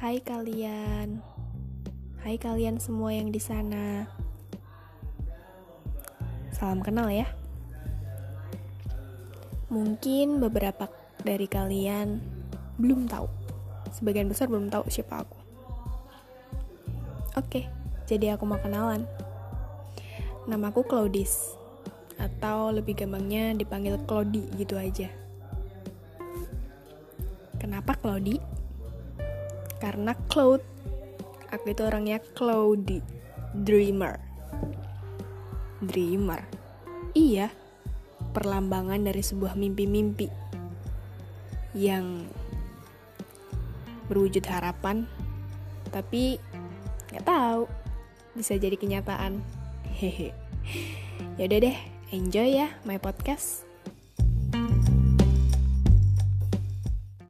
Hai kalian. Hai kalian semua yang di sana. Salam kenal ya. Mungkin beberapa dari kalian belum tahu. Sebagian besar belum tahu siapa aku. Oke, jadi aku mau kenalan. Namaku Claudis atau lebih gampangnya dipanggil Claudi gitu aja. Kenapa Claudi? Karena Cloud, aku itu orangnya cloudy, dreamer. Dreamer. Iya, perlambangan dari sebuah mimpi-mimpi yang berwujud harapan, tapi nggak tahu bisa jadi kenyataan. Hehe. Yaudah deh, enjoy ya my podcast.